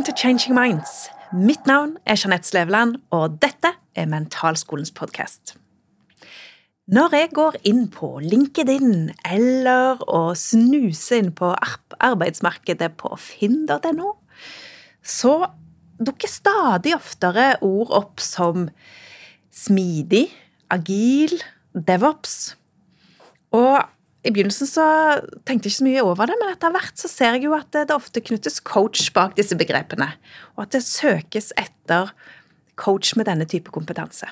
Velkommen til Changing Minds. Mitt navn er Jeanette Sleveland, og dette er Mentalskolens podkast. Når jeg går inn på LinkedIn eller å snuse inn på arbeidsmarkedet på finn.no, så dukker stadig oftere ord opp som smidig, agil, devops. Og i begynnelsen så tenkte jeg ikke så mye over det, men etter hvert så ser jeg jo at det, ofte knyttes coach bak disse begrepene, og at det søkes etter coach med denne type kompetanse.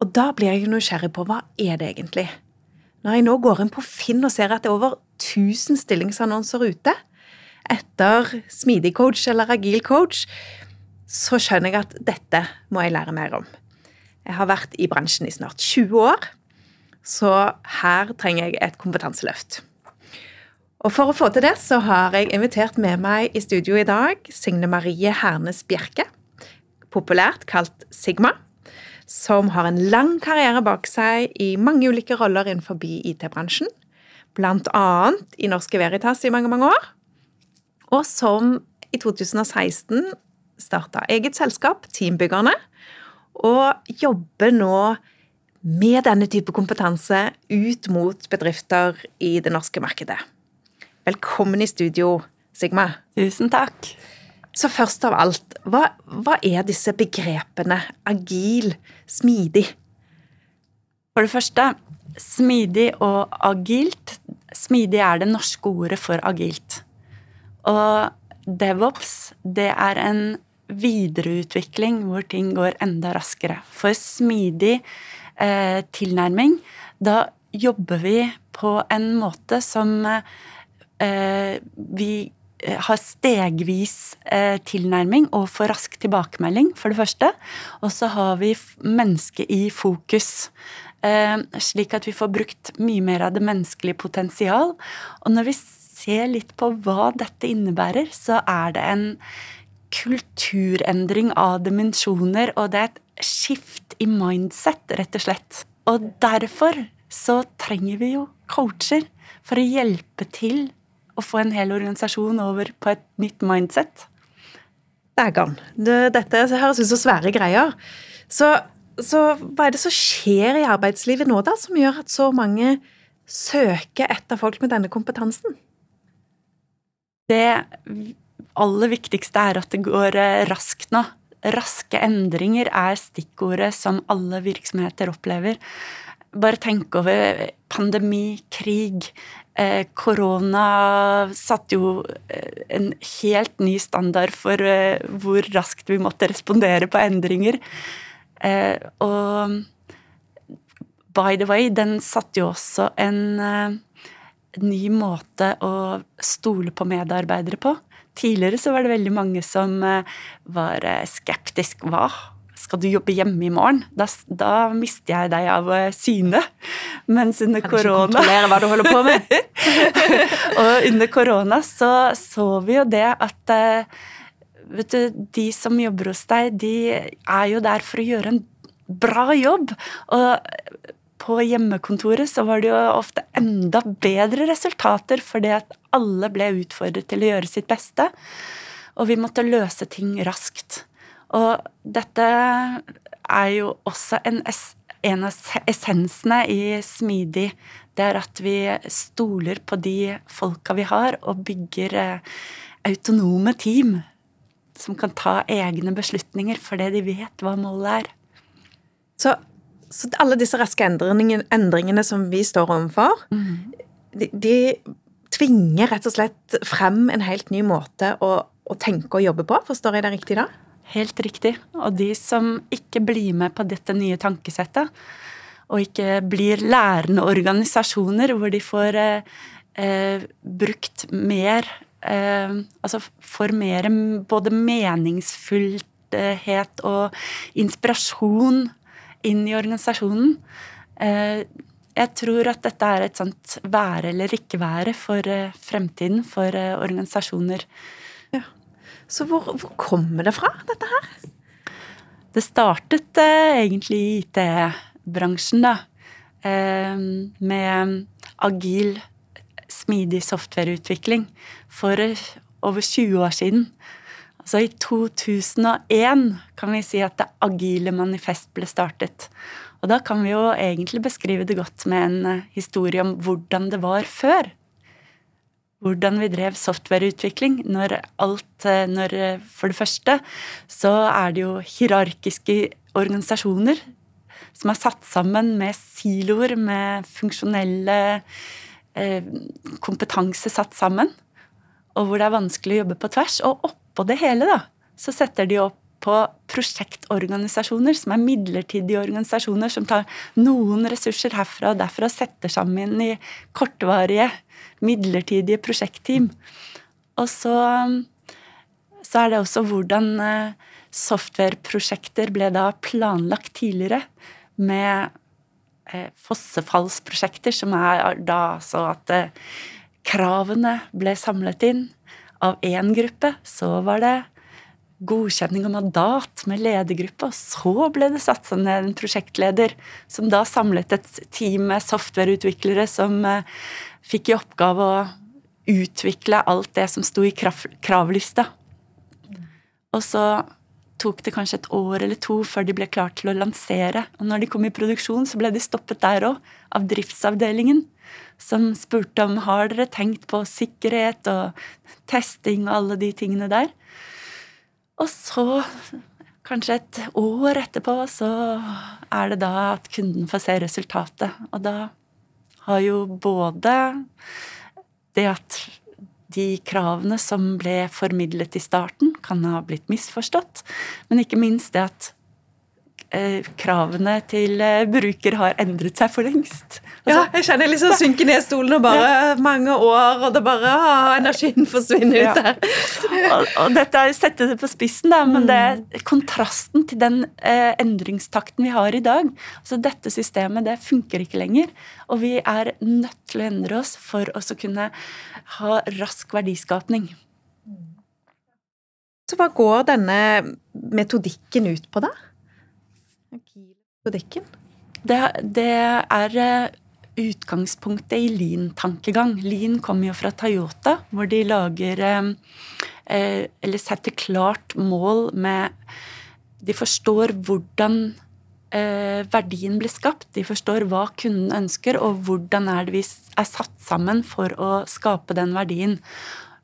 Og da blir jeg nysgjerrig på hva er det egentlig? Når jeg nå går inn på Finn og ser at det er over 1000 stillingsannonser ute etter smidig coach eller agil coach, så skjønner jeg at dette må jeg lære mer om. Jeg har vært i bransjen i snart 20 år så her trenger jeg et kompetanseløft. Og For å få til det så har jeg invitert med meg i studio i dag Signe Marie Hernes Bjerke, populært kalt Sigma, som har en lang karriere bak seg i mange ulike roller innenfor IT-bransjen, blant annet i Norske Veritas i mange, mange år, og som i 2016 starta eget selskap, Teambyggerne, og jobber nå med denne type kompetanse ut mot bedrifter i det norske markedet. Velkommen i studio, Sigma. Tusen takk. Så først av alt, hva, hva er disse begrepene agil, smidig? For det første, smidig og agilt. Smidig er det norske ordet for agilt. Og devops, det er en videreutvikling hvor ting går enda raskere. For smidig eh, tilnærming. Da jobber vi på en måte som eh, vi eh, har stegvis eh, tilnærming og får rask tilbakemelding, for det første. Og så har vi mennesket i fokus. Eh, slik at vi får brukt mye mer av det menneskelige potensial. Og når vi ser litt på hva dette innebærer, så er det en kulturendring av dimensjoner, og det er et skift i mindset, rett og slett. Og derfor så trenger vi jo coacher for å hjelpe til å få en hel organisasjon over på et nytt mindset. Dægan. Dette høres ut som svære greier. Så, så hva er det som skjer i arbeidslivet nå, da, som gjør at så mange søker etter folk med denne kompetansen? Det aller viktigste er at det går eh, raskt nå. Raske endringer er stikkordet som alle virksomheter opplever. Bare tenk over pandemi, krig. Eh, korona satte jo eh, en helt ny standard for eh, hvor raskt vi måtte respondere på endringer. Og by the way, den satte jo også en ny måte å stole på medarbeidere på. Tidligere så var det veldig mange som eh, var eh, skeptisk. Hva? Skal du jobbe hjemme i morgen? Da, da mister jeg deg av eh, syne. Mens under korona Kan ikke kontrollere hva du holder på med. og under korona så så vi jo det at vet du, de som jobber hos deg, de er jo der for å gjøre en bra jobb. Og på hjemmekontoret så var det jo ofte enda bedre resultater fordi at alle ble utfordret til å gjøre sitt beste. Og vi måtte løse ting raskt. Og dette er jo også en, en av essensene i smidig. Det er at vi stoler på de folka vi har, og bygger eh, autonome team som kan ta egne beslutninger fordi de vet hva målet er. Så så alle disse raske endringene, endringene som vi står overfor, mm. de, de, tvinger rett og slett frem en helt ny måte å, å, tenke og jobbe på. Forstår jeg det riktig da? Helt riktig. Og de som ikke blir med på dette nye tankesettet, og ikke blir lærende organisasjoner hvor de får eh, eh, brukt mer eh, Altså får mer både meningsfullhet og inspirasjon inn i organisasjonen. Eh, jeg tror at dette er et sånt være eller ikke være for eh, fremtiden for eh, organisasjoner. Ja. Så hvor, hvor, kommer det fra, dette her? Det startet egentlig i IT-bransjen, da. med agil, smidig softwareutvikling for over 20 år siden. Altså i 2001 kan vi si at det agile manifest ble startet. Og da kan vi jo egentlig beskrive det godt med en eh, historie om hvordan det var før. Hvordan vi drev softwareutvikling. Når alt eh, når, eh, For det første så er det jo hierarkiske organisasjoner som er satt sammen med siloer, med funksjonelle eh, kompetanse satt sammen. Og hvor det er vanskelig å jobbe på tvers. Og oppå det hele, da, så setter de opp på prosjektorganisasjoner, som er midlertidige organisasjoner som tar noen ressurser herfra og derfra og setter sammen i kortvarige, midlertidige prosjektteam. Og så, så er det også hvordan eh, softwareprosjekter ble da planlagt tidligere med eh, fossefallsprosjekter, som er da så at eh, kravene ble samlet inn av én gruppe. Så var det godkjenning og mandat med ledergruppa. og så ble det satt ned en prosjektleder som da samlet et team med softwareutviklere som eh, fikk i oppgave å utvikle alt det som sto i kravlista. Og så tok det kanskje et år eller to før de ble klart til å lansere. Og når de kom i produksjon, så ble de stoppet der òg, av driftsavdelingen. Som spurte om har dere tenkt på sikkerhet og testing og alle de tingene der. Og så, kanskje et år etterpå, så er det da at kunden får se resultatet. Og da har jo både det at de kravene som ble formidlet i starten, kan ha blitt misforstått, men ikke minst det at kravene til eh, bruker har endret seg for lengst. Altså, ja, jeg kjenner jeg liksom synker ned stolen og bare ja. mange år, og det bare å, Energien forsvinner ut der. og, og, dette er sette det på spissen, da, men det er mm. kontrasten til den eh, endringstakten vi har i dag. Altså Dette systemet det funker ikke lenger, og vi er nødt til å endre oss for å kunne ha rask verdiskapning. Så hva går denne metodikken ut på, da? Metodikken? Det, det er eh, utgangspunktet i lean-tankegang. Lean kommer jo fra Toyota, hvor de lager eh, eh, Eller setter klart mål med De forstår hvordan verdien blir skapt. De forstår hva kunden ønsker, og hvordan er det vi er satt sammen for å skape den verdien.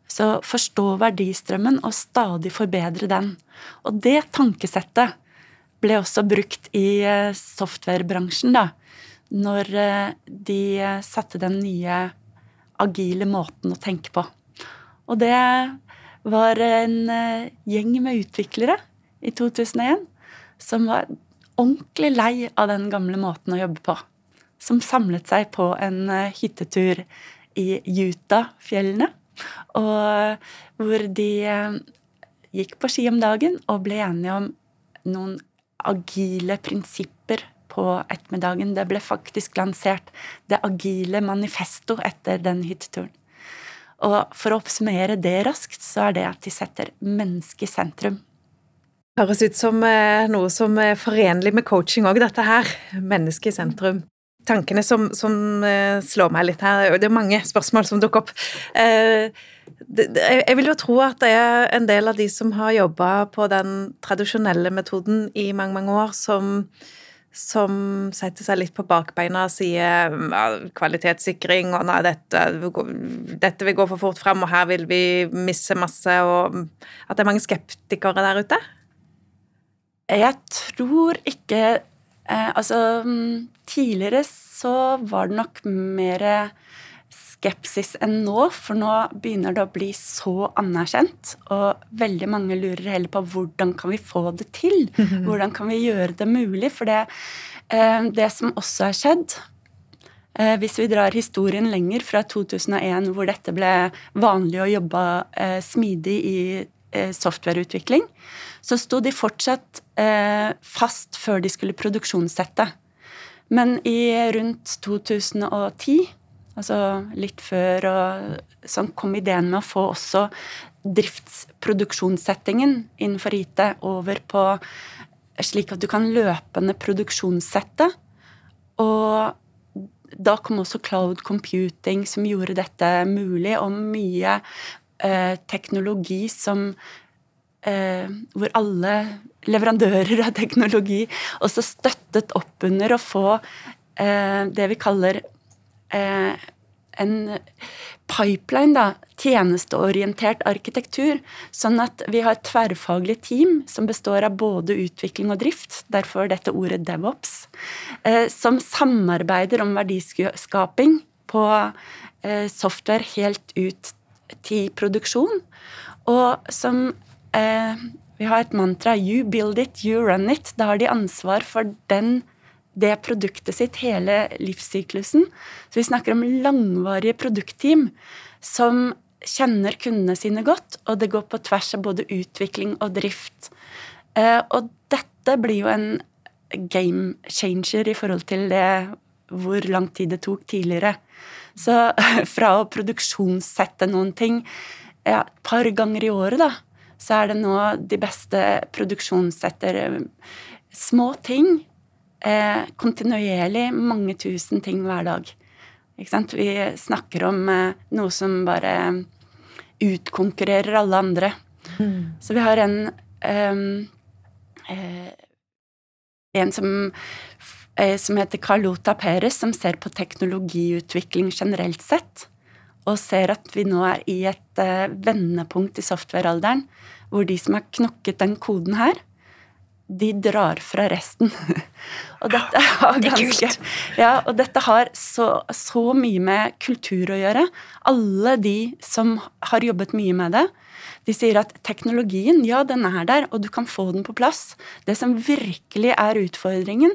Så forstå verdistrømmen og stadig forbedre den. Og det tankesettet ble også brukt i eh, softwarebransjen, da. Når eh, de satte den nye agile måten å tenke på. Og det var en eh, gjeng med utviklere i 2001 som var ordentlig lei av den gamle måten å jobbe på. Som samlet seg på en hyttetur i Utah-fjellene. Og hvor de gikk på ski om dagen og ble enige om noen agile prinsipper på ettermiddagen. Det ble faktisk lansert det agile manifesto etter den hytteturen. Og for å oppsummere det raskt, så er det at de setter mennesket i sentrum. Høres ut som eh, noe som er forenlig med coaching òg, dette her. Mennesket i sentrum. Tankene som, som, eh, slår meg litt her, det er mange spørsmål som dukker opp. Eh, jeg vil jo tro at det er en del av de som har jobba på den tradisjonelle metoden i mange, mange år, som, som setter seg litt på bakbeina og sier ja, kvalitetssikring og nei, dette, dette, vil gå for fort frem, og her vil vi misse masse, og at det er mange skeptikere der ute? Jeg tror ikke eh, Altså, tidligere så var det nok mer skepsis enn nå, for nå begynner det å bli så anerkjent. Og veldig mange lurer heller på hvordan kan vi få det til? Hvordan kan vi gjøre det mulig? For det, eh, det som også har skjedd eh, hvis vi drar historien lenger, fra 2001, hvor dette ble vanlig å jobbe eh, smidig i softwareutvikling, så sto de fortsatt fast før de skulle produksjonssette. Men i rundt 2010 altså litt før, og sånn kom ideen med å få også driftsproduksjonssettingen innenfor IT over på slik at du kan løpende produksjonssette. Og da kom også cloud computing, som gjorde dette mulig, og mye eh, teknologi som eh, hvor alle leverandører av teknologi også støttet opp under å få eh, det vi kaller eh, en pipeline, da, tjenesteorientert arkitektur, sånn at vi har et tverrfaglig team som består av både utvikling og drift, derfor dette ordet DevOps, eh, som samarbeider om verdiskaping på eh, software helt ut til produksjon, og som eh, Vi har et mantra 'you build it, you run it'. Da har de ansvar for den det produktet sitt hele livssyklusen. Så vi snakker om langvarige produktteam som kjenner kundene sine godt, og det går på tvers av både utvikling og drift. Eh, og dette blir jo en game changer i forhold til det hvor lang tid det tok tidligere. Så fra å produksjonssette noen ting ja, et par ganger i året, da, så er det nå de beste produksjonssetter eh, små ting. Eh, kontinuerlig mange tusen ting hver dag. Vi snakker om eh, noe som bare utkonkurrerer alle andre. Mm. Så vi har en um, eh, En som, eh, som heter Carlota Perez, som ser på teknologiutvikling generelt sett. Og ser at vi nå er i et eh, vendepunkt i softwarealderen hvor de som har knokket den koden her, de drar fra resten. og dette har ganske Ja, og dette har så, så, mye med kultur å gjøre. Alle de som har jobbet mye med det, de sier at teknologien, ja, den er der, og du kan få den på plass. Det som virkelig er utfordringen,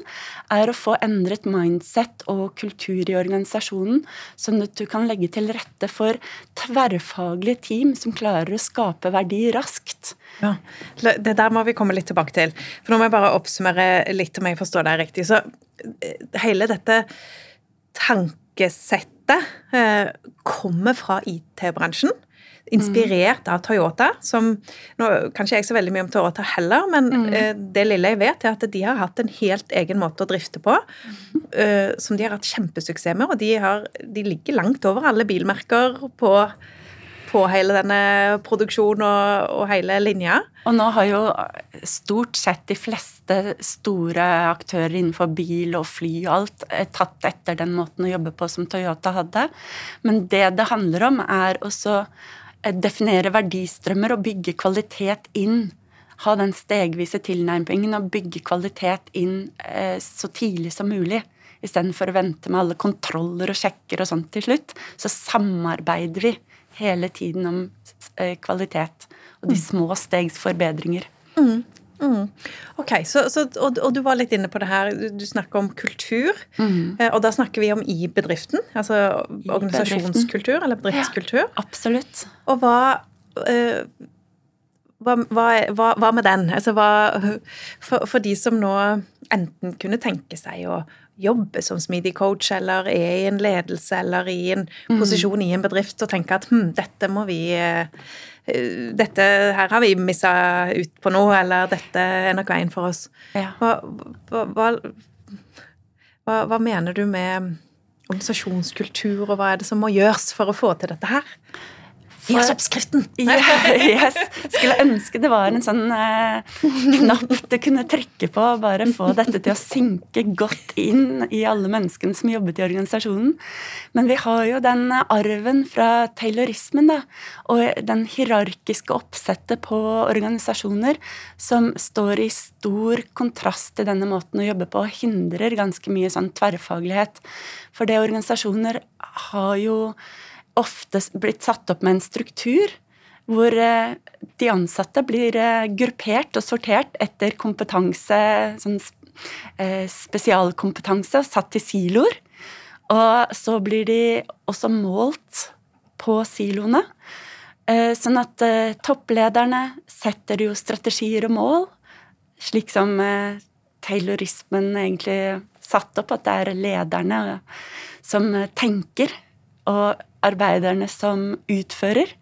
er å få endret mindset og kultur i organisasjonen, sånn at du kan legge til rette for tverrfaglige team som klarer å skape verdi raskt. Ja, Det der må vi komme litt tilbake til. For nå må jeg bare oppsummere litt om jeg forstår deg riktig. Så eh, hele dette tankesettet eh, kommer fra IT-bransjen inspirert av Toyota, som nå kan ikke jeg så veldig mye om Toyota heller, men mm. uh, det lille jeg vet, er at de har hatt en helt egen måte å drifte på, uh, som de har hatt kjempesuksess med, og de, har, de ligger langt over alle bilmerker på, på hele denne produksjonen og, og, hele linja. Og nå har jo stort sett de fleste store aktører innenfor bil og fly og alt eh, tatt etter den måten å jobbe på som Toyota hadde. Men det det handler om, er også Eh, definere verdistrømmer og bygge kvalitet inn. Ha den stegvise tilnærmingen og bygge kvalitet inn eh, så tidlig som mulig. Istedenfor å vente med alle kontroller og sjekker og sånt til slutt. Så samarbeider vi hele tiden om eh, kvalitet og de mm. små stegs forbedringer. Mm. Mm. Ok, så, så, og, og, du var litt inne på det her, du, du snakker om kultur. Mm. Og da snakker vi om i bedriften? Altså I organisasjonskultur bedriften. eller bedriftskultur? Ja, absolutt. Og hva, uh, hva, hva, hva, med den? Altså for, for, de som nå enten kunne tenke seg å jobbe som smidig coach, eller er i en ledelse eller i en mm. posisjon i en bedrift og tenke at hm, dette må vi uh, dette her har vi missa ut på noe, eller dette er nok veien for oss. Ja. Hva, hva, hva, hva, mener du med organisasjonskultur, og hva er det som må gjøres for å få til dette her? Gi oss oppskriften! yes. Skulle ønske det var en sånn eh, knapp du kunne trekke på bare få dette til å synke godt inn i alle menneskene som jobbet i organisasjonen. Men vi har jo den arven fra taylorismen, da, og den hierarkiske oppsettet på organisasjoner som står i stor kontrast til denne måten å jobbe på, og hindrer ganske mye sånn tverrfaglighet. For det organisasjoner har jo ofte blitt satt opp med en struktur hvor eh, de ansatte blir eh, gruppert og sortert etter kompetanse, sånn eh, spesialkompetanse, satt til siloer. Og så blir de også målt på siloene. Sånn at topplederne setter jo strategier og mål, slik som taylorismen egentlig satt opp, at det er lederne som tenker og arbeiderne som utfører.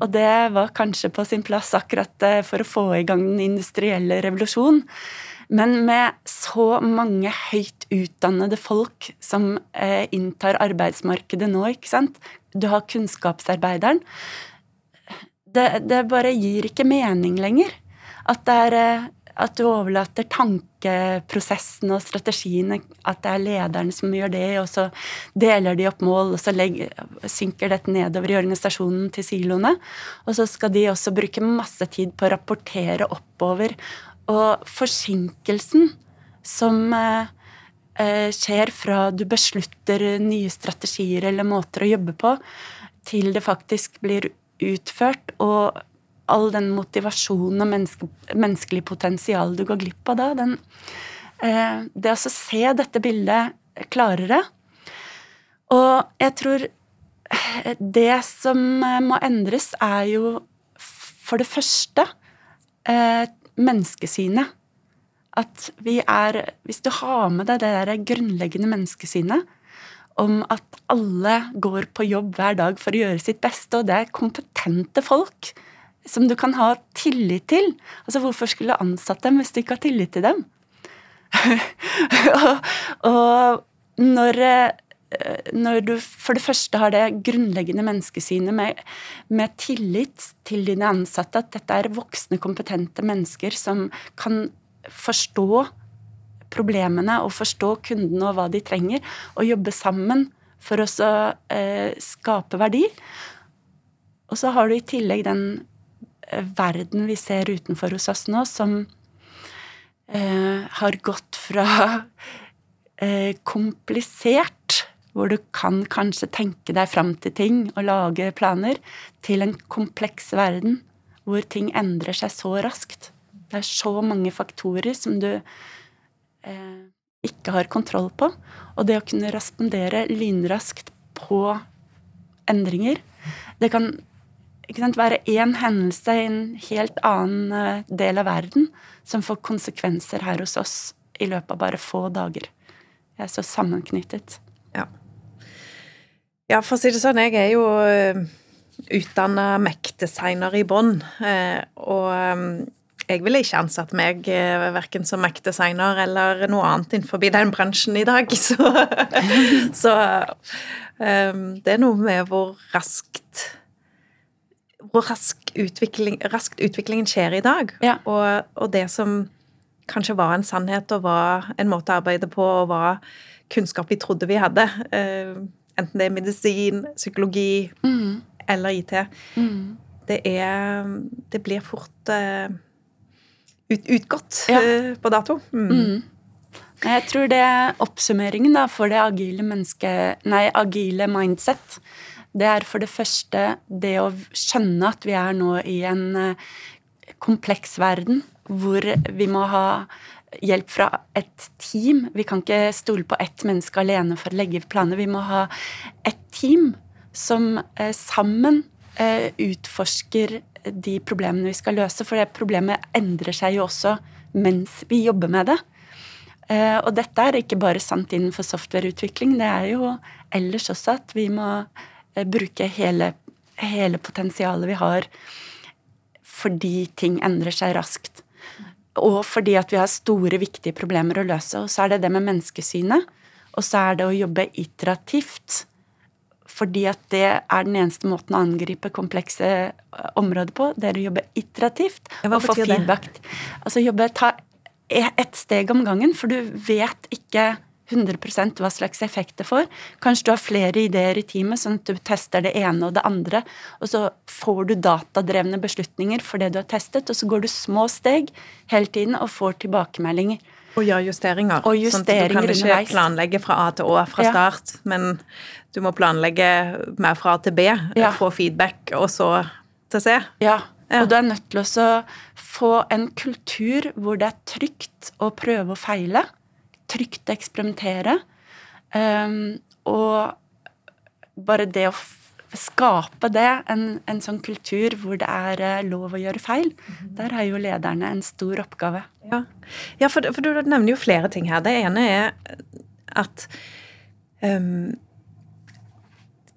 Og det var kanskje på sin plass akkurat eh, for å få i gang den industrielle revolusjonen. Men med så mange høyt utdannede folk som eh, inntar arbeidsmarkedet nå, ikke sant Du har kunnskapsarbeideren. Det, det bare gir ikke mening lenger. At, er, eh, at du overlater tankeprosessen og strategiene, at det er lederne som gjør det, og så deler de opp mål, og så legger, synker dette nedover i organisasjonen til siloene. Og så skal de også bruke masse tid på å rapportere oppover. Og forsinkelsen som eh, eh, skjer fra du beslutter nye strategier eller måter å jobbe på, til det faktisk blir utført, og all den motivasjonen og menneske, menneskelig potensial du går glipp av da, den, eh, det å se dette bildet klarere Og jeg tror det som må endres, er jo for det første eh, menneskesynet. At vi er Hvis du har med deg det der grunnleggende menneskesynet om at alle går på jobb hver dag for å gjøre sitt beste, og det er kompetente folk som du kan ha tillit til. Altså, hvorfor skulle du ansatt dem hvis du ikke har tillit til dem? og, og når, eh, når, du for det første har det grunnleggende menneskesynet med, med, tillit til dine ansatte, at dette er voksne, kompetente mennesker som kan forstå problemene og forstå kundene og hva de trenger, og jobbe sammen for å eh, skape verdi. Og så har du i tillegg den verden vi ser utenfor hos oss nå, som eh, har gått fra eh, komplisert, hvor du kan kanskje tenke deg fram til ting og lage planer, til en kompleks verden hvor ting endrer seg så raskt. Det er så mange faktorer som du eh, ikke har kontroll på. Og det å kunne respondere lynraskt på endringer, det kan sant, være én hendelse i en helt annen eh, del av verden som får konsekvenser her hos oss i løpet av bare få dager. Jeg er så sammenknyttet. Ja. ja for å si det sånn, jeg er jo eh, utdanna Mac-designer i bånn. Eh, og jeg ville ikke ansatt meg verken som Mac-designer eller noe annet innenfor den bransjen i dag. Så, så det er noe med hvor raskt hvor rask utvikling, raskt utviklingen skjer i dag. Ja. Og, og, det som kanskje var en sannhet og var en måte å arbeide på og var kunnskap vi trodde vi hadde, uh, enten det er medisin, psykologi mm. eller IT, mm. det er Det blir fort uh, ut, utgått ja. uh, på dato. Mm. mm. Jeg tror det er oppsummeringen da, for det agile, menneske, nei, agile mindset det er for det første det å skjønne at vi er nå i en eh, kompleks verden hvor vi må ha hjelp fra et team. Vi kan ikke stole på ett menneske alene for å legge planer. Vi må ha et team som eh, sammen eh, utforsker de problemene vi skal løse. For det problemet endrer seg jo også mens vi jobber med det. Og dette er ikke bare sant innenfor softwareutvikling. Det er jo ellers også at vi må bruke hele, hele potensialet vi har fordi ting endrer seg raskt. Og fordi at vi har store, viktige problemer å løse. Og så er det det med menneskesynet. Og så er det å jobbe iterativt. Fordi at det er den eneste måten å angripe komplekse eh, områder på. Det er å jobbe iterativt og få feedback. Det? Altså jobbe, ta ett steg om gangen, for du vet ikke 100 hva slags effekt det får. Kanskje du har flere ideer i teamet, sånn at du tester det ene og det andre, og så får du datadrevne beslutninger for det du har testet, og så går du små steg hele tiden og får tilbakemeldinger. Og gjør justeringer. Og justeringer sånn, du kan ikke underveis. planlegge fra A til Å fra ja. start, men du må planlegge mer fra A til B, ja. få feedback, og så til C. Ja. Ja. Og du er nødt til å få en kultur hvor det er trygt å prøve og feile trygt å eksperimentere. Um, og bare det å skape det, en, en, sånn kultur hvor det er uh, lov å gjøre feil, mm. der har jo lederne en stor oppgave. Ja, ja for, for, du nevner jo flere ting her. Det ene er at um,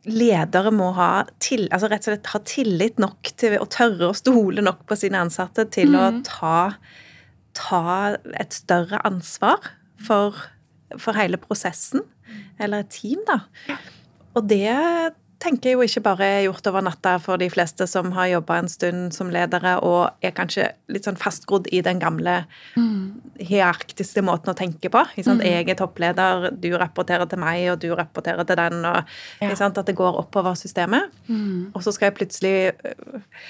ledere må ha, til, altså rett og slett ha tillit nok til å tørre å stole nok på sine ansatte til mm. å ta, ta et større ansvar for, for hele prosessen. Eller et team, da. Og det tenker jeg jo ikke bare er gjort over natta for de fleste som har jobba en stund som ledere og er kanskje litt sånn fastgrodd i den gamle mm. hierarkiske måten å tenke på. Mm. Jeg er toppleder, du rapporterer til meg, og du rapporterer til den. og ja. At det går oppover systemet. Mm. Og så skal jeg plutselig uh,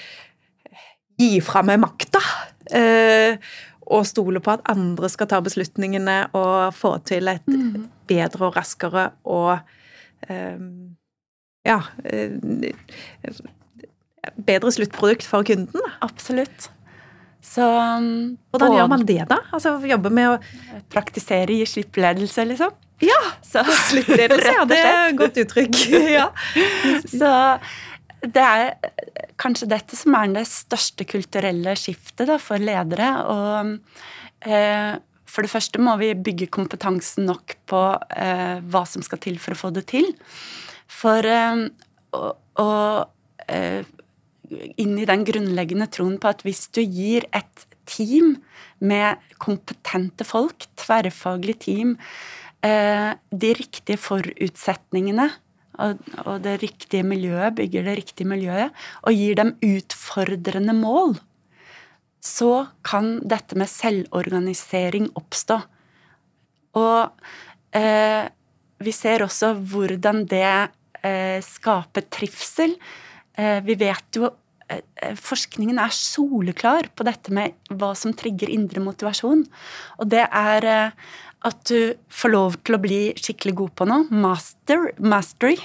gi fra meg makta. Uh, og stole på at andre skal ta beslutningene og få til et mm. bedre og raskere og um, ja eh, bedre sluttprodukt for kunden. Absolutt. Så um, Hvordan gjør man det, da? Altså Jobbe med å Praktisere i slippledelse, liksom? Ja! Så, slippledelse, ja. Det er et godt uttrykk. ja. Så det er kanskje dette som er det største kulturelle skiftet da, for ledere. Og eh, for det første må vi bygge kompetansen nok på eh, hva som skal til for å få det til. For eh, å, å eh, inn i den grunnleggende troen på at hvis du gir et team med kompetente folk, tverrfaglig team, eh, de riktige forutsetningene og, og det riktige miljøet, bygger det riktige miljøet, og gir dem utfordrende mål, så kan dette med selvorganisering oppstå. Og eh, vi ser også hvordan det eh, skaper trivsel. Eh, vi vet jo eh, Forskningen er soleklar på dette med hva som trigger indre motivasjon. Og det er eh, at du får lov til å bli skikkelig god på noe. Master, mastery.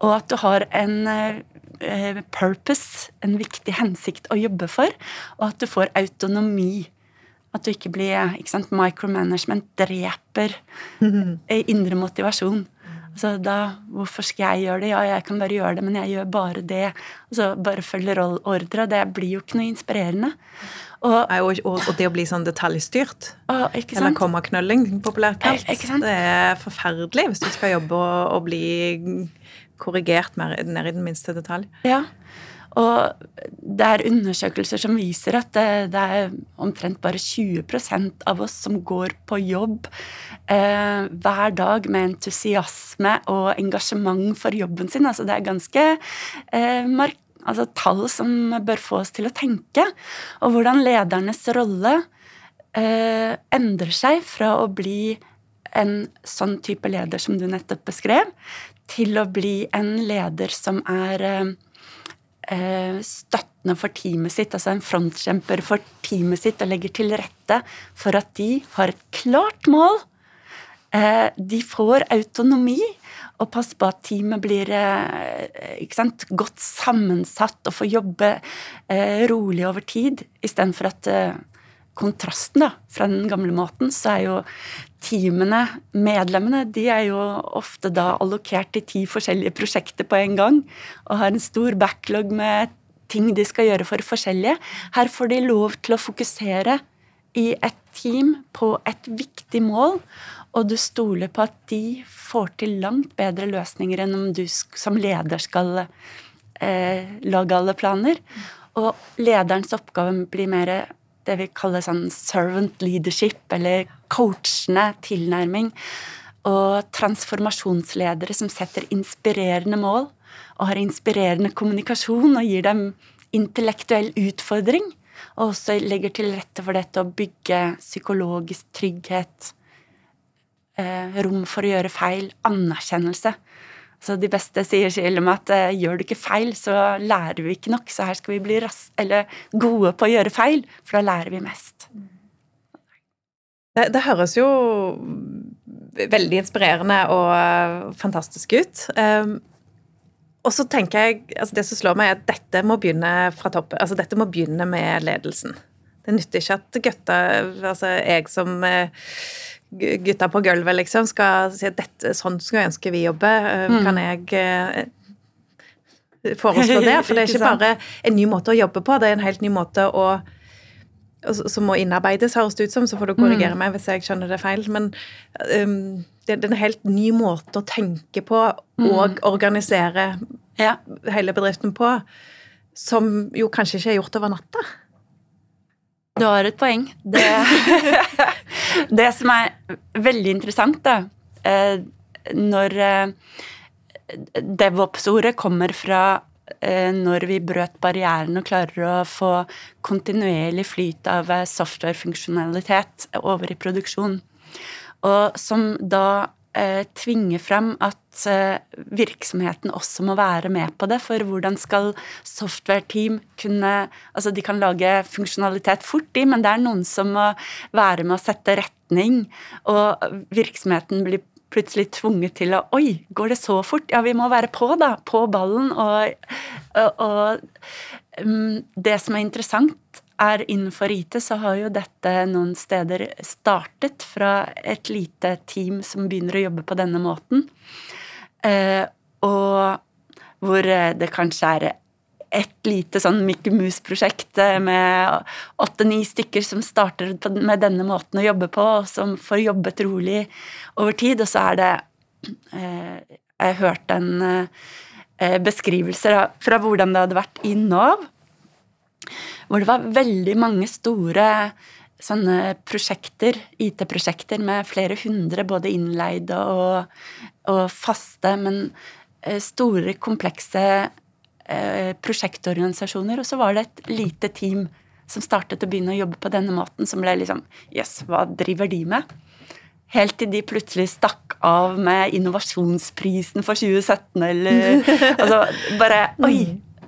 Og at du har en uh, purpose, en viktig hensikt å jobbe for. Og at du får autonomi. At du ikke blir ikke sant, Micromanagement dreper indre motivasjon. Altså da, Hvorfor skal jeg gjøre det? Ja, jeg kan bare gjøre det, men jeg gjør bare det. Og så bare følger ordre. Det blir jo ikke noe inspirerende. Og, og, og, det å bli sånn detaljstyrt, og, eller kommaknølling, populært kalt, det er forferdelig hvis du skal jobbe og, og bli korrigert mer ned i den minste detalj. Ja, og det er undersøkelser som viser at det, det er omtrent bare 20% av oss som går på jobb eh, hver dag med entusiasme og engasjement for jobben sin. Altså det er ganske eh, mark altså tall som bør få oss til å tenke. Og hvordan ledernes rolle eh, endrer seg fra å bli en sånn type leder som du nettopp beskrev, til å bli en leder som er eh, eh, støttende for teamet sitt, altså en frontkjemper for teamet sitt, og legger til rette for at de har et klart mål. Eh, de får autonomi, og passe på at teamet blir sant, godt sammensatt og får jobbe rolig over tid, istedenfor at kontrasten da, fra den gamle måten, så er jo teamene, medlemmene, de er jo ofte da allokert til ti forskjellige prosjekter på en gang og har en stor backlog med ting de skal gjøre for forskjellige. Her får de lov til å fokusere i et team på et viktig mål, og du stoler på at de får til langt bedre løsninger enn om du som leder skal eh, lage alle planer. Og lederens oppgave blir mer det vi kaller sånn servant leadership, eller coachende tilnærming. Og transformasjonsledere som setter inspirerende mål og har inspirerende kommunikasjon og gir dem intellektuell utfordring. Og også legger til rette for dette å bygge psykologisk trygghet, rom for å gjøre feil, anerkjennelse. Så de beste sier og med at eh, gjør du ikke feil, så lærer vi ikke nok. Så her skal vi bli gode på å gjøre feil, for da lærer vi mest. Det, det høres jo veldig inspirerende og uh, fantastisk ut. Um, og så tenker jeg, altså Det som slår meg, er at dette må begynne fra toppen. Altså dette må begynne med ledelsen. Det nytter ikke at gutta, altså jeg som uh, gutta på gulvet liksom skal si at sånn skulle jeg ønske vi jobber. Eh, mm. Kan jeg eh, foreslå det? For det er ikke bare en ny måte å jobbe på, det er en helt ny måte å som må innarbeides, høres det ut som, så får du korrigere mm. meg hvis jeg skjønner det feil. Men um, det, er en helt ny måte å tenke på mm. og organisere ja. hele bedriften på, som jo kanskje ikke er gjort over natta. Du har et poeng. Det, det som er veldig interessant, da, eh, når eh, DevOps-ordet kommer fra eh, når vi brøt barrieren og klarer å få kontinuerlig flyt av softwarefunksjonalitet over i produksjon. Og som da eh, tvinger frem at eh, virksomheten også må være med på det. For hvordan skal software-team kunne Altså, de kan lage funksjonalitet fort, de, men det er noen som må være med å sette retning, og virksomheten blir plutselig tvunget til å Oi, går det så fort? Ja, vi må være på, da. På ballen. Og, og, og um, det som er interessant, er innenfor IT, så har jo dette noen steder startet fra et lite team som begynner å jobbe på denne måten. Eh, og hvor det kanskje er et lite sånn Mickey Mouse-prosjekt eh, med åtte-ni stykker som starter med denne måten å jobbe på, og som får jobbet rolig over tid. Og så er det eh, Jeg hørte en eh, beskrivelse fra hvordan det hadde vært i Nav, hvor det var veldig mange store sånne prosjekter, IT-prosjekter med flere hundre både innleide og, og faste, men store, komplekse Eh, prosjektorganisasjoner, og så var det et lite team som startet å begynne å jobbe på denne måten, som ble liksom Jøss, yes, hva driver de med? Helt til de plutselig stakk av med innovasjonsprisen for 2017, eller Altså bare Oi,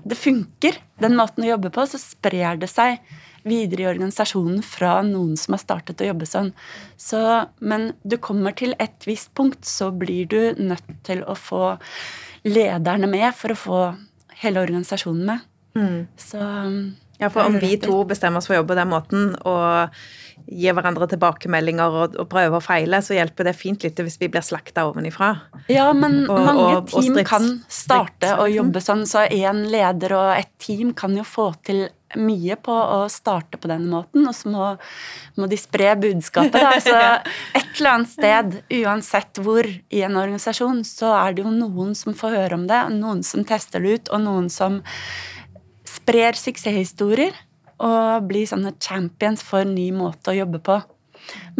det funker! Den måten å jobbe på. Så sprer det seg videre i organisasjonen fra noen som har startet å jobbe sånn. Så, men du kommer til et visst punkt, så blir du nødt til å få lederne med for å få hele organisasjonen med. Mm. Så Ja, for om vi to bestemmer oss for å jobbe på den måten og gir hverandre tilbakemeldinger og, og prøver å feile, så hjelper det fint litt hvis vi blir slakta ovenifra. Ja, men og, mange og, team strids, kan starte å jobbe sånn, så én leder og et team kan jo få til mye på å starte på den måten, og så må, må de spre budskapet. Da. Så et eller annet sted, uansett hvor i en organisasjon, så er det jo noen som får høre om det, noen som tester det ut, og noen som sprer suksesshistorier og bli sånne champions for ny måte å jobbe på.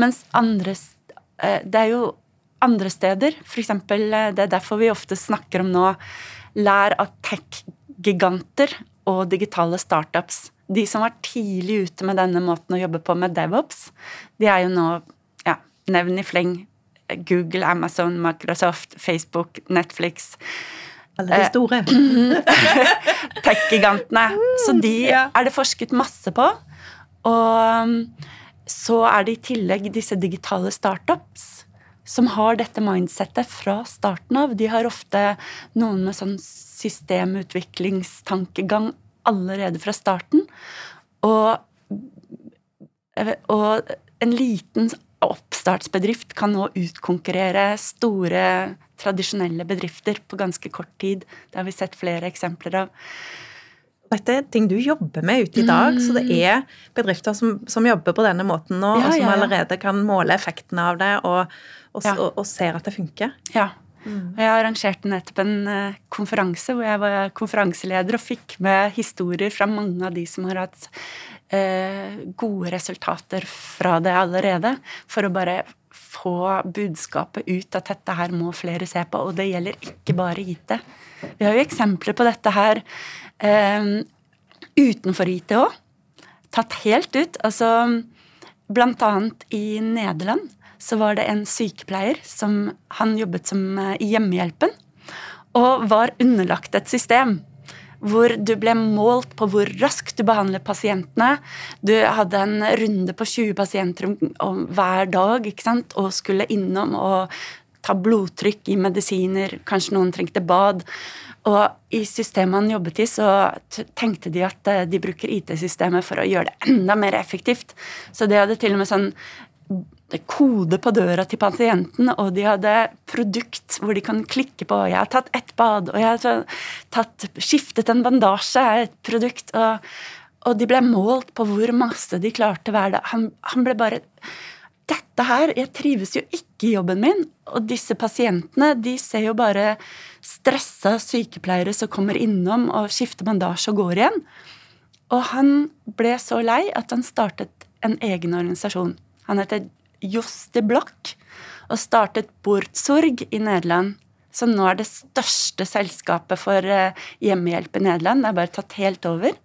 Mens andre eh, Det er jo andre steder, f.eks. Eh, det er derfor vi ofte snakker om nå lær av tech-giganter og digitale startups. De som var tidlig ute med denne måten å jobbe på med DevOps, de er jo nå ja, nevn i fleng Google, Amazon, Microsoft, Facebook, Netflix. Alle de store. Tech-gigantene. Så de er det forsket masse på. Og um, så er det i tillegg disse digitale startups som har dette mindsettet fra starten av. De har ofte noen med sånn systemutviklingstankegang allerede fra starten. Og, og en liten oppstartsbedrift kan nå utkonkurrere store, tradisjonelle bedrifter på ganske kort tid. Det har vi sett flere eksempler av. Dette er ting du jobber med ute i dag, mm. så det er bedrifter som, som, jobber på denne måten nå, ja, og som ja, ja. allerede kan måle effekten av det og, og, og, og ser at det funker. Ja, Mm. Jeg arrangerte nettopp en uh, konferanse hvor jeg var konferanseleder og fikk med historier fra mange av de som har hatt uh, gode resultater fra det allerede, for å bare få budskapet ut at dette her må flere se på. Og det gjelder ikke bare IT. Vi har jo eksempler på dette her eh, utenfor IT òg. Tatt helt ut. Altså blant annet i Nederland så var det en sykepleier som han jobbet som eh, i hjemmehjelpen, og var underlagt et system hvor du ble målt på hvor raskt du behandler pasientene. Du hadde en runde på 20 pasienter hver dag ikke sant? og skulle innom og ta blodtrykk i medisiner, kanskje noen trengte bad. Og i systemet han jobbet i, så tenkte de at eh, de bruker IT-systemet for å gjøre det enda mer effektivt. Så de hadde til og med sånn kode på døra til pasienten, og de hadde produkt hvor de kan klikke på 'Jeg har tatt ett bad', og 'Jeg har tatt, skiftet en bandasje', et produkt. Og, og, de ble målt på hvor masse de klarte hver dag. Han, han ble bare dette her, Jeg trives jo ikke i jobben min. Og disse pasientene de ser jo bare stressa sykepleiere som kommer innom og skifter bandasje og går igjen. Og han ble så lei at han startet en egen organisasjon. Han heter Jos de Blokk og startet Bortsorg i Nederland, som nå er det største selskapet for eh, hjemmehjelp i Nederland. Det er bare tatt helt over.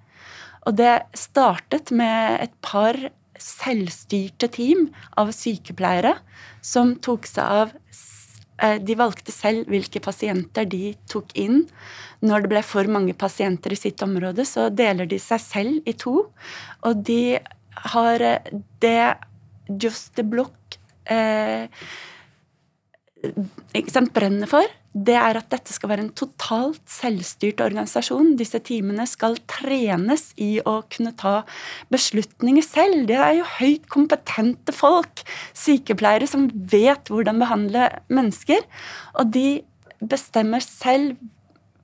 Og det startet med et par selvstyrte team av sykepleiere som tok seg av eh, De valgte selv hvilke pasienter de tok inn. Når det ble for mange pasienter i sitt område, så deler de seg selv i to. Og de har eh, det Just the Block eh, sant, brenner for, det er at dette skal være en totalt selvstyrt organisasjon. Disse teamene skal trenes i å kunne ta beslutninger selv. Det er jo høyt kompetente folk, sykepleiere, som vet hvordan behandle mennesker. Og de bestemmer selv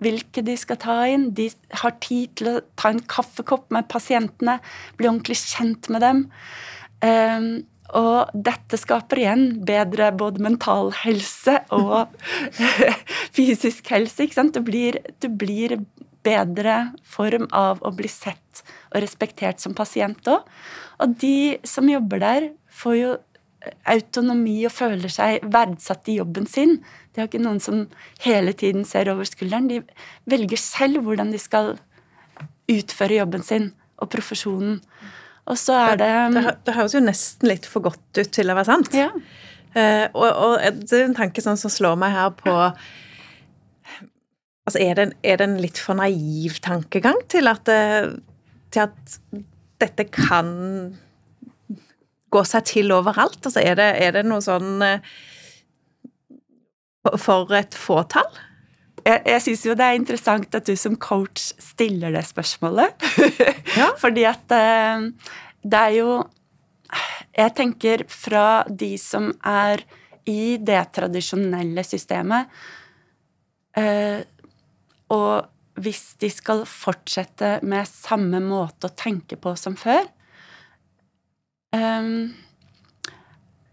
hvilke de skal ta inn. De har tid til å ta en kaffekopp med pasientene, bli ordentlig kjent med dem. Um, og dette skaper igjen bedre både mental helse og fysisk helse. ikke sant? Du blir, du blir bedre form av å bli sett og respektert som pasient òg. Og de som jobber der, får jo autonomi og føler seg verdsatt i jobben sin. De har ikke noen som hele tiden ser over skulderen. De velger selv hvordan de skal utføre jobben sin og profesjonen. Og så er det Det, det høres jo nesten litt for godt ut til å være sant. Ja. Uh, og, og, det er en tanke sånn som slår meg her på Altså, er det, er det en litt for naiv tankegang til at, det, til at dette kan gå seg til overalt? Altså, er det, er det noe sånn uh, for et fåtall? Jeg, jeg syns jo det er interessant at du som coach stiller det spørsmålet. Ja. Fordi at eh, det er jo Jeg tenker fra de som er i det tradisjonelle systemet eh, Og hvis de skal fortsette med samme måte å tenke på som før eh,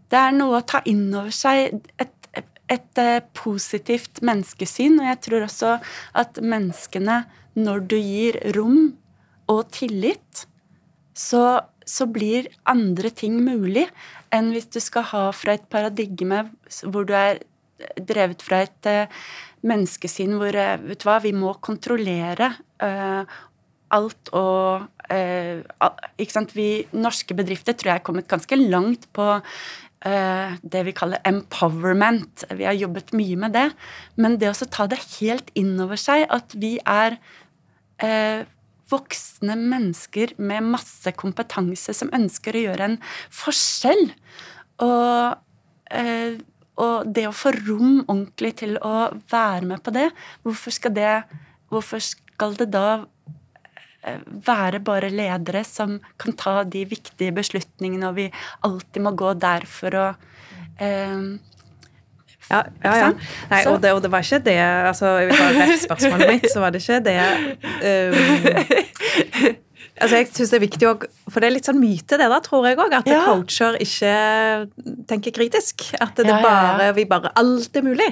Det er noe å ta inn over seg. et et eh, positivt menneskesyn. Og jeg tror også at menneskene, når du gir rom og tillit, så, så blir andre ting mulig enn hvis du skal ha fra et paradigme hvor du er drevet fra et uh, menneskesyn hvor uh, vet du hva, vi må kontrollere uh, alt og ikke sant, vi Norske bedrifter tror jeg er kommet ganske langt på Eh, det vi kaller empowerment. Vi har jobbet mye med det. Men det å ta det helt inn over seg at vi er eh, voksne mennesker med masse kompetanse som ønsker å gjøre en forskjell. Og, eh, og det å få rom ordentlig til å være med på det, hvorfor skal det, hvorfor skal det da Eh, være bare ledere som kan ta de viktige beslutningene, og vi alltid må gå der for å eh, ja, ja, ja. Nei, og, det, og, det, var ikke det altså, det var spørsmålet mitt, så var det ikke det um, Altså, jeg synes det er viktig også, For det er litt sånn myte, det der, tror jeg òg. At ja. coacher ikke tenker kritisk. At det ja, ja, bare, vi bare Alt er mulig.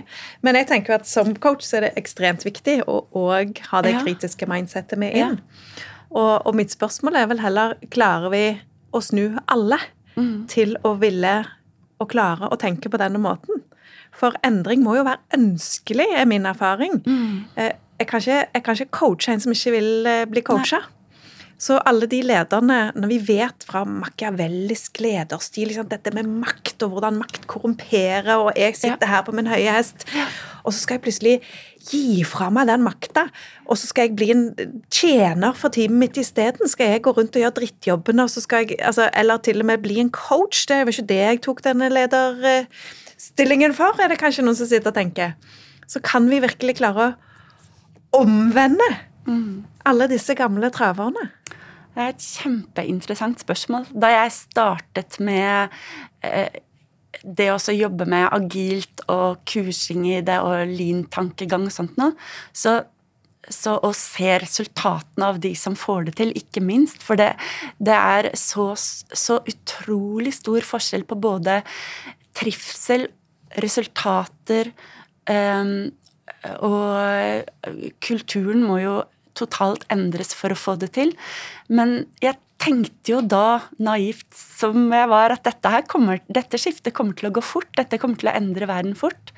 Men jeg tenker at som coach så er det ekstremt viktig å òg ha det kritiske mindsettet med inn. Og, og, mitt spørsmål er vel heller Klarer vi å snu alle mm. til å ville og klare å tenke på denne måten? For endring må jo være ønskelig, er min erfaring. Mm. Eh, jeg kan, ikke, jeg kan ikke coache en som ikke vil eh, bli coacha. Så alle de lederne, når vi vet fra makiavellisk lederstil liksom, Dette med makt og hvordan makt korrumperer, og jeg sitter ja. her på min høye hest, og så skal jeg plutselig gi fra meg den makta, og så skal jeg bli en tjener for teamet mitt isteden. Skal jeg gå rundt og gjøre drittjobbene, og så skal jeg, altså, eller til og med bli en coach? Det var ikke det jeg tok denne lederstillingen for, er det kanskje noen som sitter og tenker. Så kan vi virkelig klare å omvende mm. alle disse gamle traverne. Det er et kjempeinteressant spørsmål. Da jeg startet med eh, det å jobbe med agilt og kursing i det og lean-tankegang og sånt noe, så, så å se resultatene av de som får det til, ikke minst. For det, det er så, så utrolig stor forskjell på både trivsel, resultater um, og kulturen må jo totalt endres for å få det til. Men jeg tenkte jo da naivt som jeg var, at dette, kommer, dette skiftet kommer til å gå fort. Dette kommer til å endre verden fort.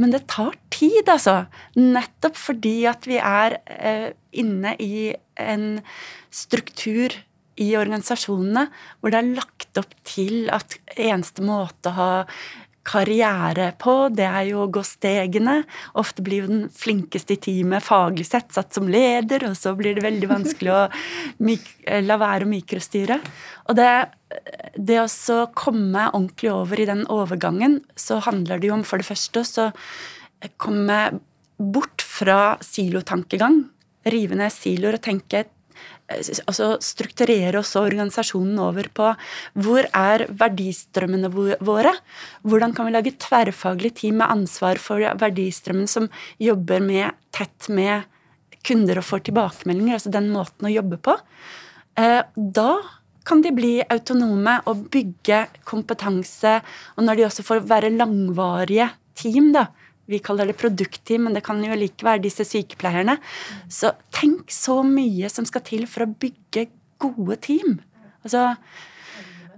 Men det tar tid, altså. Nettopp fordi at vi er eh, inne i en struktur i organisasjonene hvor det er lagt opp til at eneste måte å ha karriere på, det er jo å gå stegene. Ofte blir jo den flinkeste i teamet faglig sett satt som leder, og så blir det veldig vanskelig å la være å mikrostyre. Og det, det å komme ordentlig over i den overgangen, så handler det jo om for det første å komme bort fra silotankegang. Rive ned siloer og tenke altså strukturere også organisasjonen over på hvor er verdistrømmene våre? Hvordan kan vi lage tverrfaglig team med ansvar for verdistrømmen som jobber med, tett med kunder og får tilbakemeldinger, altså den måten å jobbe på? Eh, da kan de bli autonome og bygge kompetanse, og når de også får være langvarige team, da, vi kaller det produktteam, men det kan jo like være disse sykepleierne. Så tenk så mye som skal til for å bygge gode team. Altså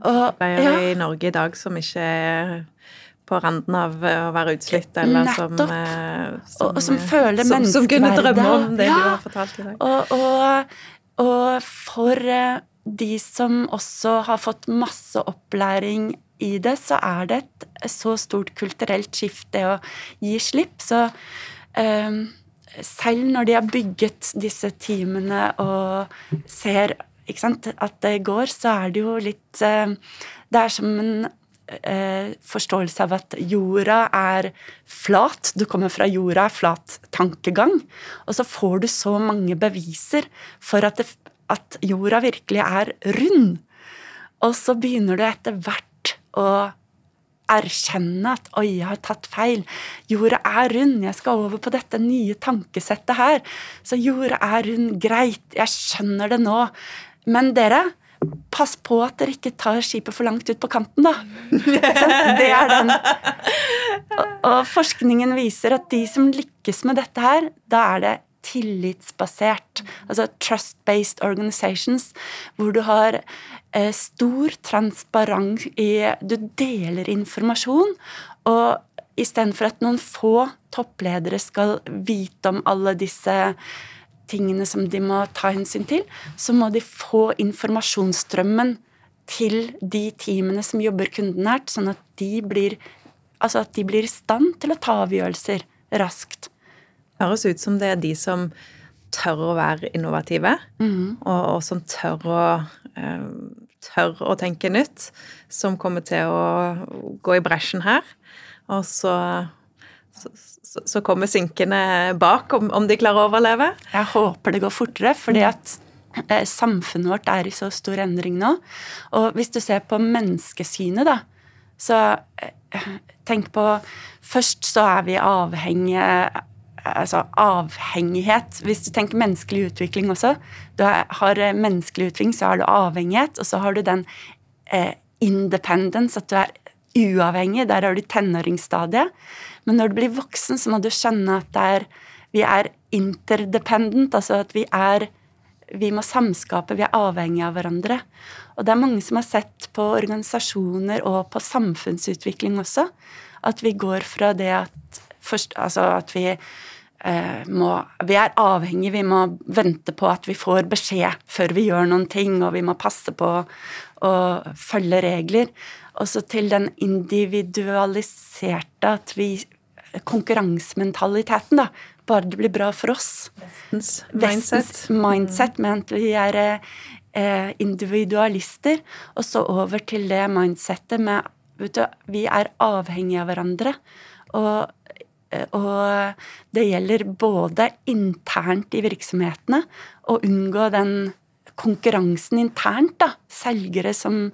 og, ja. i Norge i dag som ikke er på randen av å være utslitt, eller som, eh, som, og, og som føler som, menneskeverdet. Som kunne drømme om det ja. du har fortalt i dag. Og, og, og for eh, de som også har fått masse opplæring i det, så er det et så stort kulturelt skift, det å gi slipp. Så um, selv når de har bygget disse teamene og ser sant, at det går, så er det jo litt uh, Det er som en uh, forståelse av at jorda er flat. Du kommer fra jorda er flat tankegang. Og så får du så mange beviser for at, det, at jorda virkelig er rund. Og så begynner du etter hvert å erkjenne at 'oi, jeg har tatt feil'. Jorda er rund, jeg skal over på dette nye tankesettet her. Så jorda er rund, greit, jeg skjønner det nå. Men dere, pass på at dere ikke tar skipet for langt ut på kanten, da. det er den. Og, forskningen viser at de som lykkes med dette her, da er det tillitsbasert, altså trust-based organizations, hvor du har eh, stor transparens i Du deler informasjon, og istedenfor at noen få toppledere skal vite om alle disse tingene som de må ta hensyn til, så må de få informasjonsstrømmen til de teamene som jobber kundenært, sånn at de blir, altså at de blir i stand til å ta avgjørelser raskt høres ut som det er de som tør å være innovative, mm. og, og, som tør å, uh, tør å tenke nytt, som kommer til å gå i bresjen her. Og så, så, så kommer sinkene bak, om, om, de klarer å overleve. Jeg håper det går fortere, fordi at eh, samfunnet vårt er i så stor endring nå. Og hvis du ser på menneskesynet, da, så eh, tenk på Først så er vi avhengige altså avhengighet. Hvis du tenker menneskelig utvikling også. Du har menneskelig utvikling, så har du avhengighet, og så har du den eh, independence, at du er uavhengig. Der har du tenåringsstadiet. Men når du blir voksen, så må du skjønne at er, vi er interdependent, altså at vi er vi må samskape, vi er avhengige av hverandre. Og det er mange som har sett på organisasjoner og på samfunnsutvikling også, at vi går fra det at, først, altså at vi må, vi er avhengige, vi må vente på at vi får beskjed før vi gjør noen ting, og vi må passe på å følge regler. Og så til den individualiserte at vi Konkurransementaliteten, da. Bare det blir bra for oss. Vestens mindset. Vestens mindset med at vi er eh, individualister. Og så over til det mindsettet med vet du, Vi er avhengige av hverandre. Og og det gjelder både internt i virksomhetene å unngå den konkurransen internt, da. Selgere som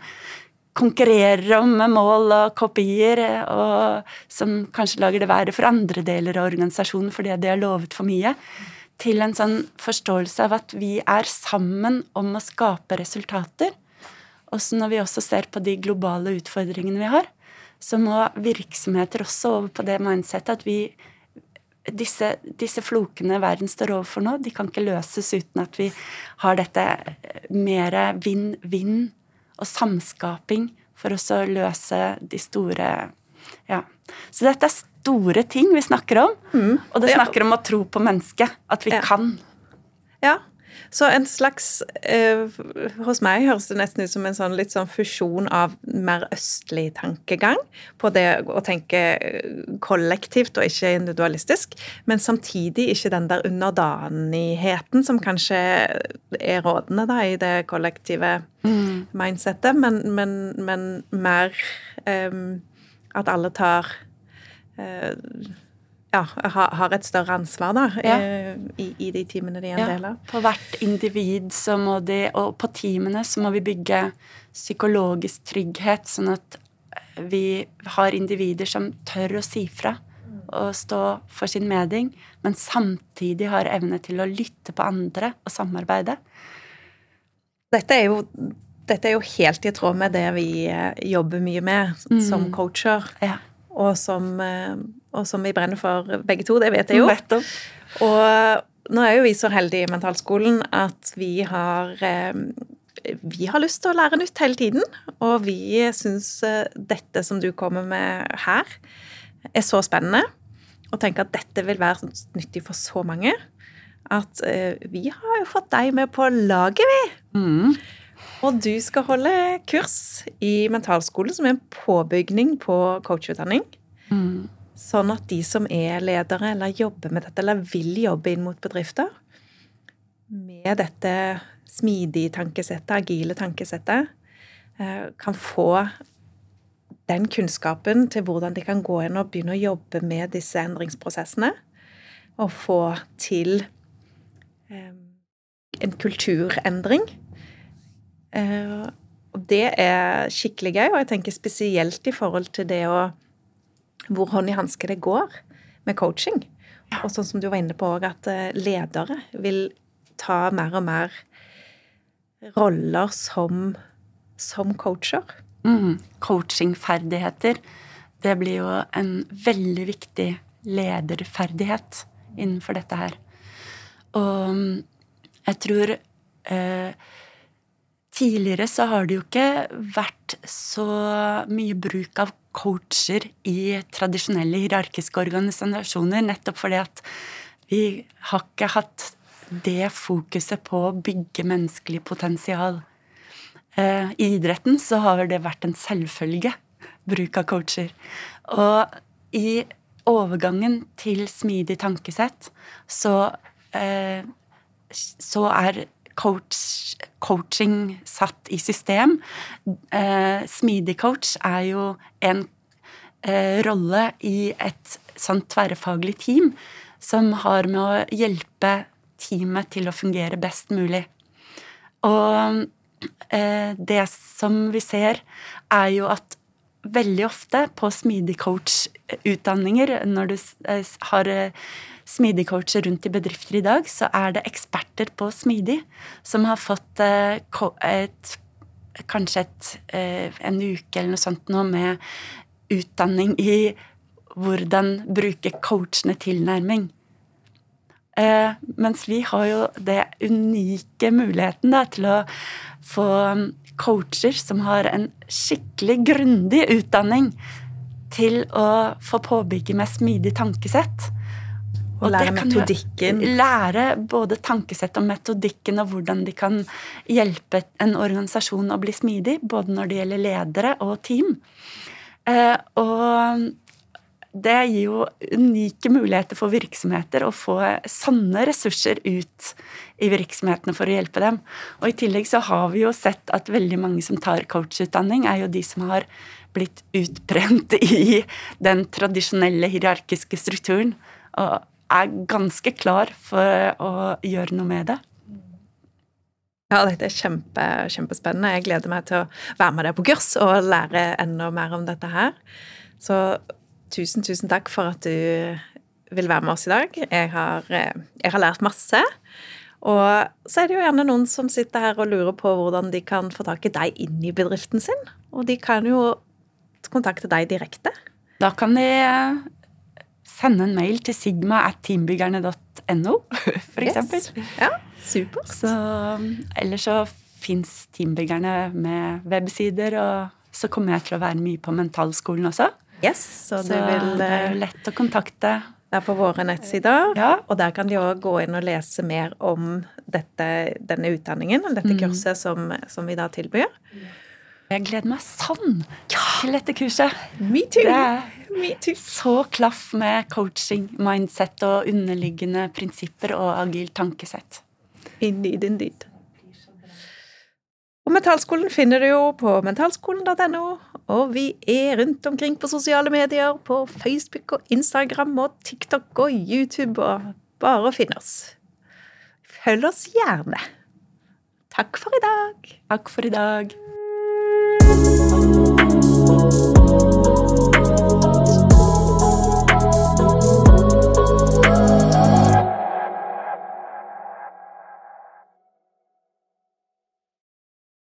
konkurrerer om mål og kopier, og som kanskje lager det verre for andre deler av organisasjonen fordi de har lovet for mye. Til en sånn forståelse av at vi er sammen om å skape resultater. Også når vi også ser på de globale utfordringene vi har, så må virksomheter også over på det mindsettet at vi, disse, disse flokene verden står overfor nå, de kan ikke løses uten at vi har dette mer vinn-vinn og samskaping for å løse de store Ja. Så dette er store ting vi snakker om. Mm. Og det snakker om å tro på mennesket. At vi ja. kan. Ja. Så en slags eh, Hos meg høres det nesten ut som en sånn litt sånn fusjon av mer østlig tankegang på det å tenke kollektivt og ikke individualistisk, men samtidig ikke den der underdanigheten som kanskje er rådende da i det kollektive mm. mindsettet, men, men, men mer eh, at alle tar eh, ja, har et større ansvar da, ja. Eh, i, i, de teamene de er en ja, del av. På hvert individ så må de, og på teamene så må vi bygge psykologisk trygghet, sånn at vi har individer som tør å si fra og stå for sin meding, men samtidig har evne til å lytte på andre og samarbeide. Dette er jo, dette er jo helt i tråd med det vi eh, jobber mye med mm. som coacher. Ja og som, eh, og som, vi brenner for begge to. Det vet jeg jo. Nettopp. Og nå er jo vi så heldige i Mentalskolen at vi har eh, vi har lyst til å lære nytt hele tiden, og vi syns eh, dette som du kommer med her, er så spennende. Og tenker at dette vil være nyttig for så mange. At vi har jo fått deg med på laget, vi. Mm. Og du skal holde kurs i mentalskole, som er en påbygning på coachutdanning. Mm. Sånn at de som er ledere eller jobber med dette, eller vil jobbe inn mot bedrifter, med dette smidige tankesettet, agile tankesettet, eh, kan få den kunnskapen til hvordan de kan gå inn og begynne å jobbe med disse endringsprosessene. Og få til eh, en kulturendring Eh, og det er skikkelig gøy, og jeg tenker spesielt i forhold til det å Hvor hånd i hanske det går med coaching. Og sånn som du var inne på òg, at eh, ledere vil ta mer og mer roller som, som coacher. Mm. Coachingferdigheter. Det blir jo en veldig viktig lederferdighet innenfor dette her. Og mm, jeg tror eh, Tidligere så har det jo ikke vært så mye bruk av coacher i tradisjonelle hierarkiske organisasjoner, nettopp fordi at vi har ikke hatt det fokuset på å bygge menneskelig potensial. Eh, I idretten så har det vært en selvfølge, bruk av coacher. Og i overgangen til smidig tankesett så, eh, så er coach, coaching satt i system. Eh, smidig coach er jo en eh, rolle i et sånt tverrfaglig team som har med å hjelpe teamet til å fungere best mulig. Og eh, det som vi ser, er jo at veldig ofte på smidig coach-utdanninger, når du eh, har eh, smidig-coacher rundt i bedrifter i dag, så er det eksperter på smidig som har fått eh, et, kanskje et, eh, en uke eller noe sånt nå med utdanning i hvordan bruke coachende tilnærming. Eh, mens vi har jo det unike muligheten da, til å få coacher som har en skikkelig grundig utdanning til å få påbygge med smidig tankesett. Og lære metodikken. Lære både tankesett og metodikken, og hvordan de kan hjelpe en organisasjon å bli smidig. Både når det gjelder ledere og team. Eh, og det gir jo unike muligheter for virksomheter å få sanne ressurser ut i virksomhetene for å hjelpe dem. Og i tillegg så har vi jo sett at veldig mange som tar coachutdanning, er jo de som har blitt utbrent i den tradisjonelle hierarkiske strukturen. Og er ganske klar for å gjøre noe med det. Ja, dette er kjempe, kjempespennende. Jeg gleder meg til å være med deg på kurs og lære enda mer om dette her. Så tusen, tusen takk for at du vil være med oss i dag. Jeg har, jeg har lært masse. Og så er det jo gjerne noen som sitter her og lurer på hvordan de kan få tak i deg inn i bedriften sin. Og de kan jo kontakte deg direkte. Da kan de sende en mail til sigma at teambyggerne.no, for eksempel. Yes. Ja, supert. Så, ellers så fins Teambyggerne med websider, og så kommer jeg til å være mye på mentalskolen også. Yes, så, Så det vil det er eh, lett å kontakte. være på våre nettsider. Ja. Og der kan de òg gå inn og lese mer om dette, denne utdanningen, dette Mm. kurset som, som vi da tilbyr. Jeg gleder meg sånn til dette kurset. Me too! Det er så klaff med coaching, mindset og underliggende prinsipper og agilt tankesett. Indeed, indeed. Og Mentalskolen finner du jo på mentalskolen.no, og vi er rundt omkring på sosiale medier, på Facebook og Instagram og TikTok og YouTube, og bare finne oss. Følg oss gjerne. Takk for i dag. Takk for i dag.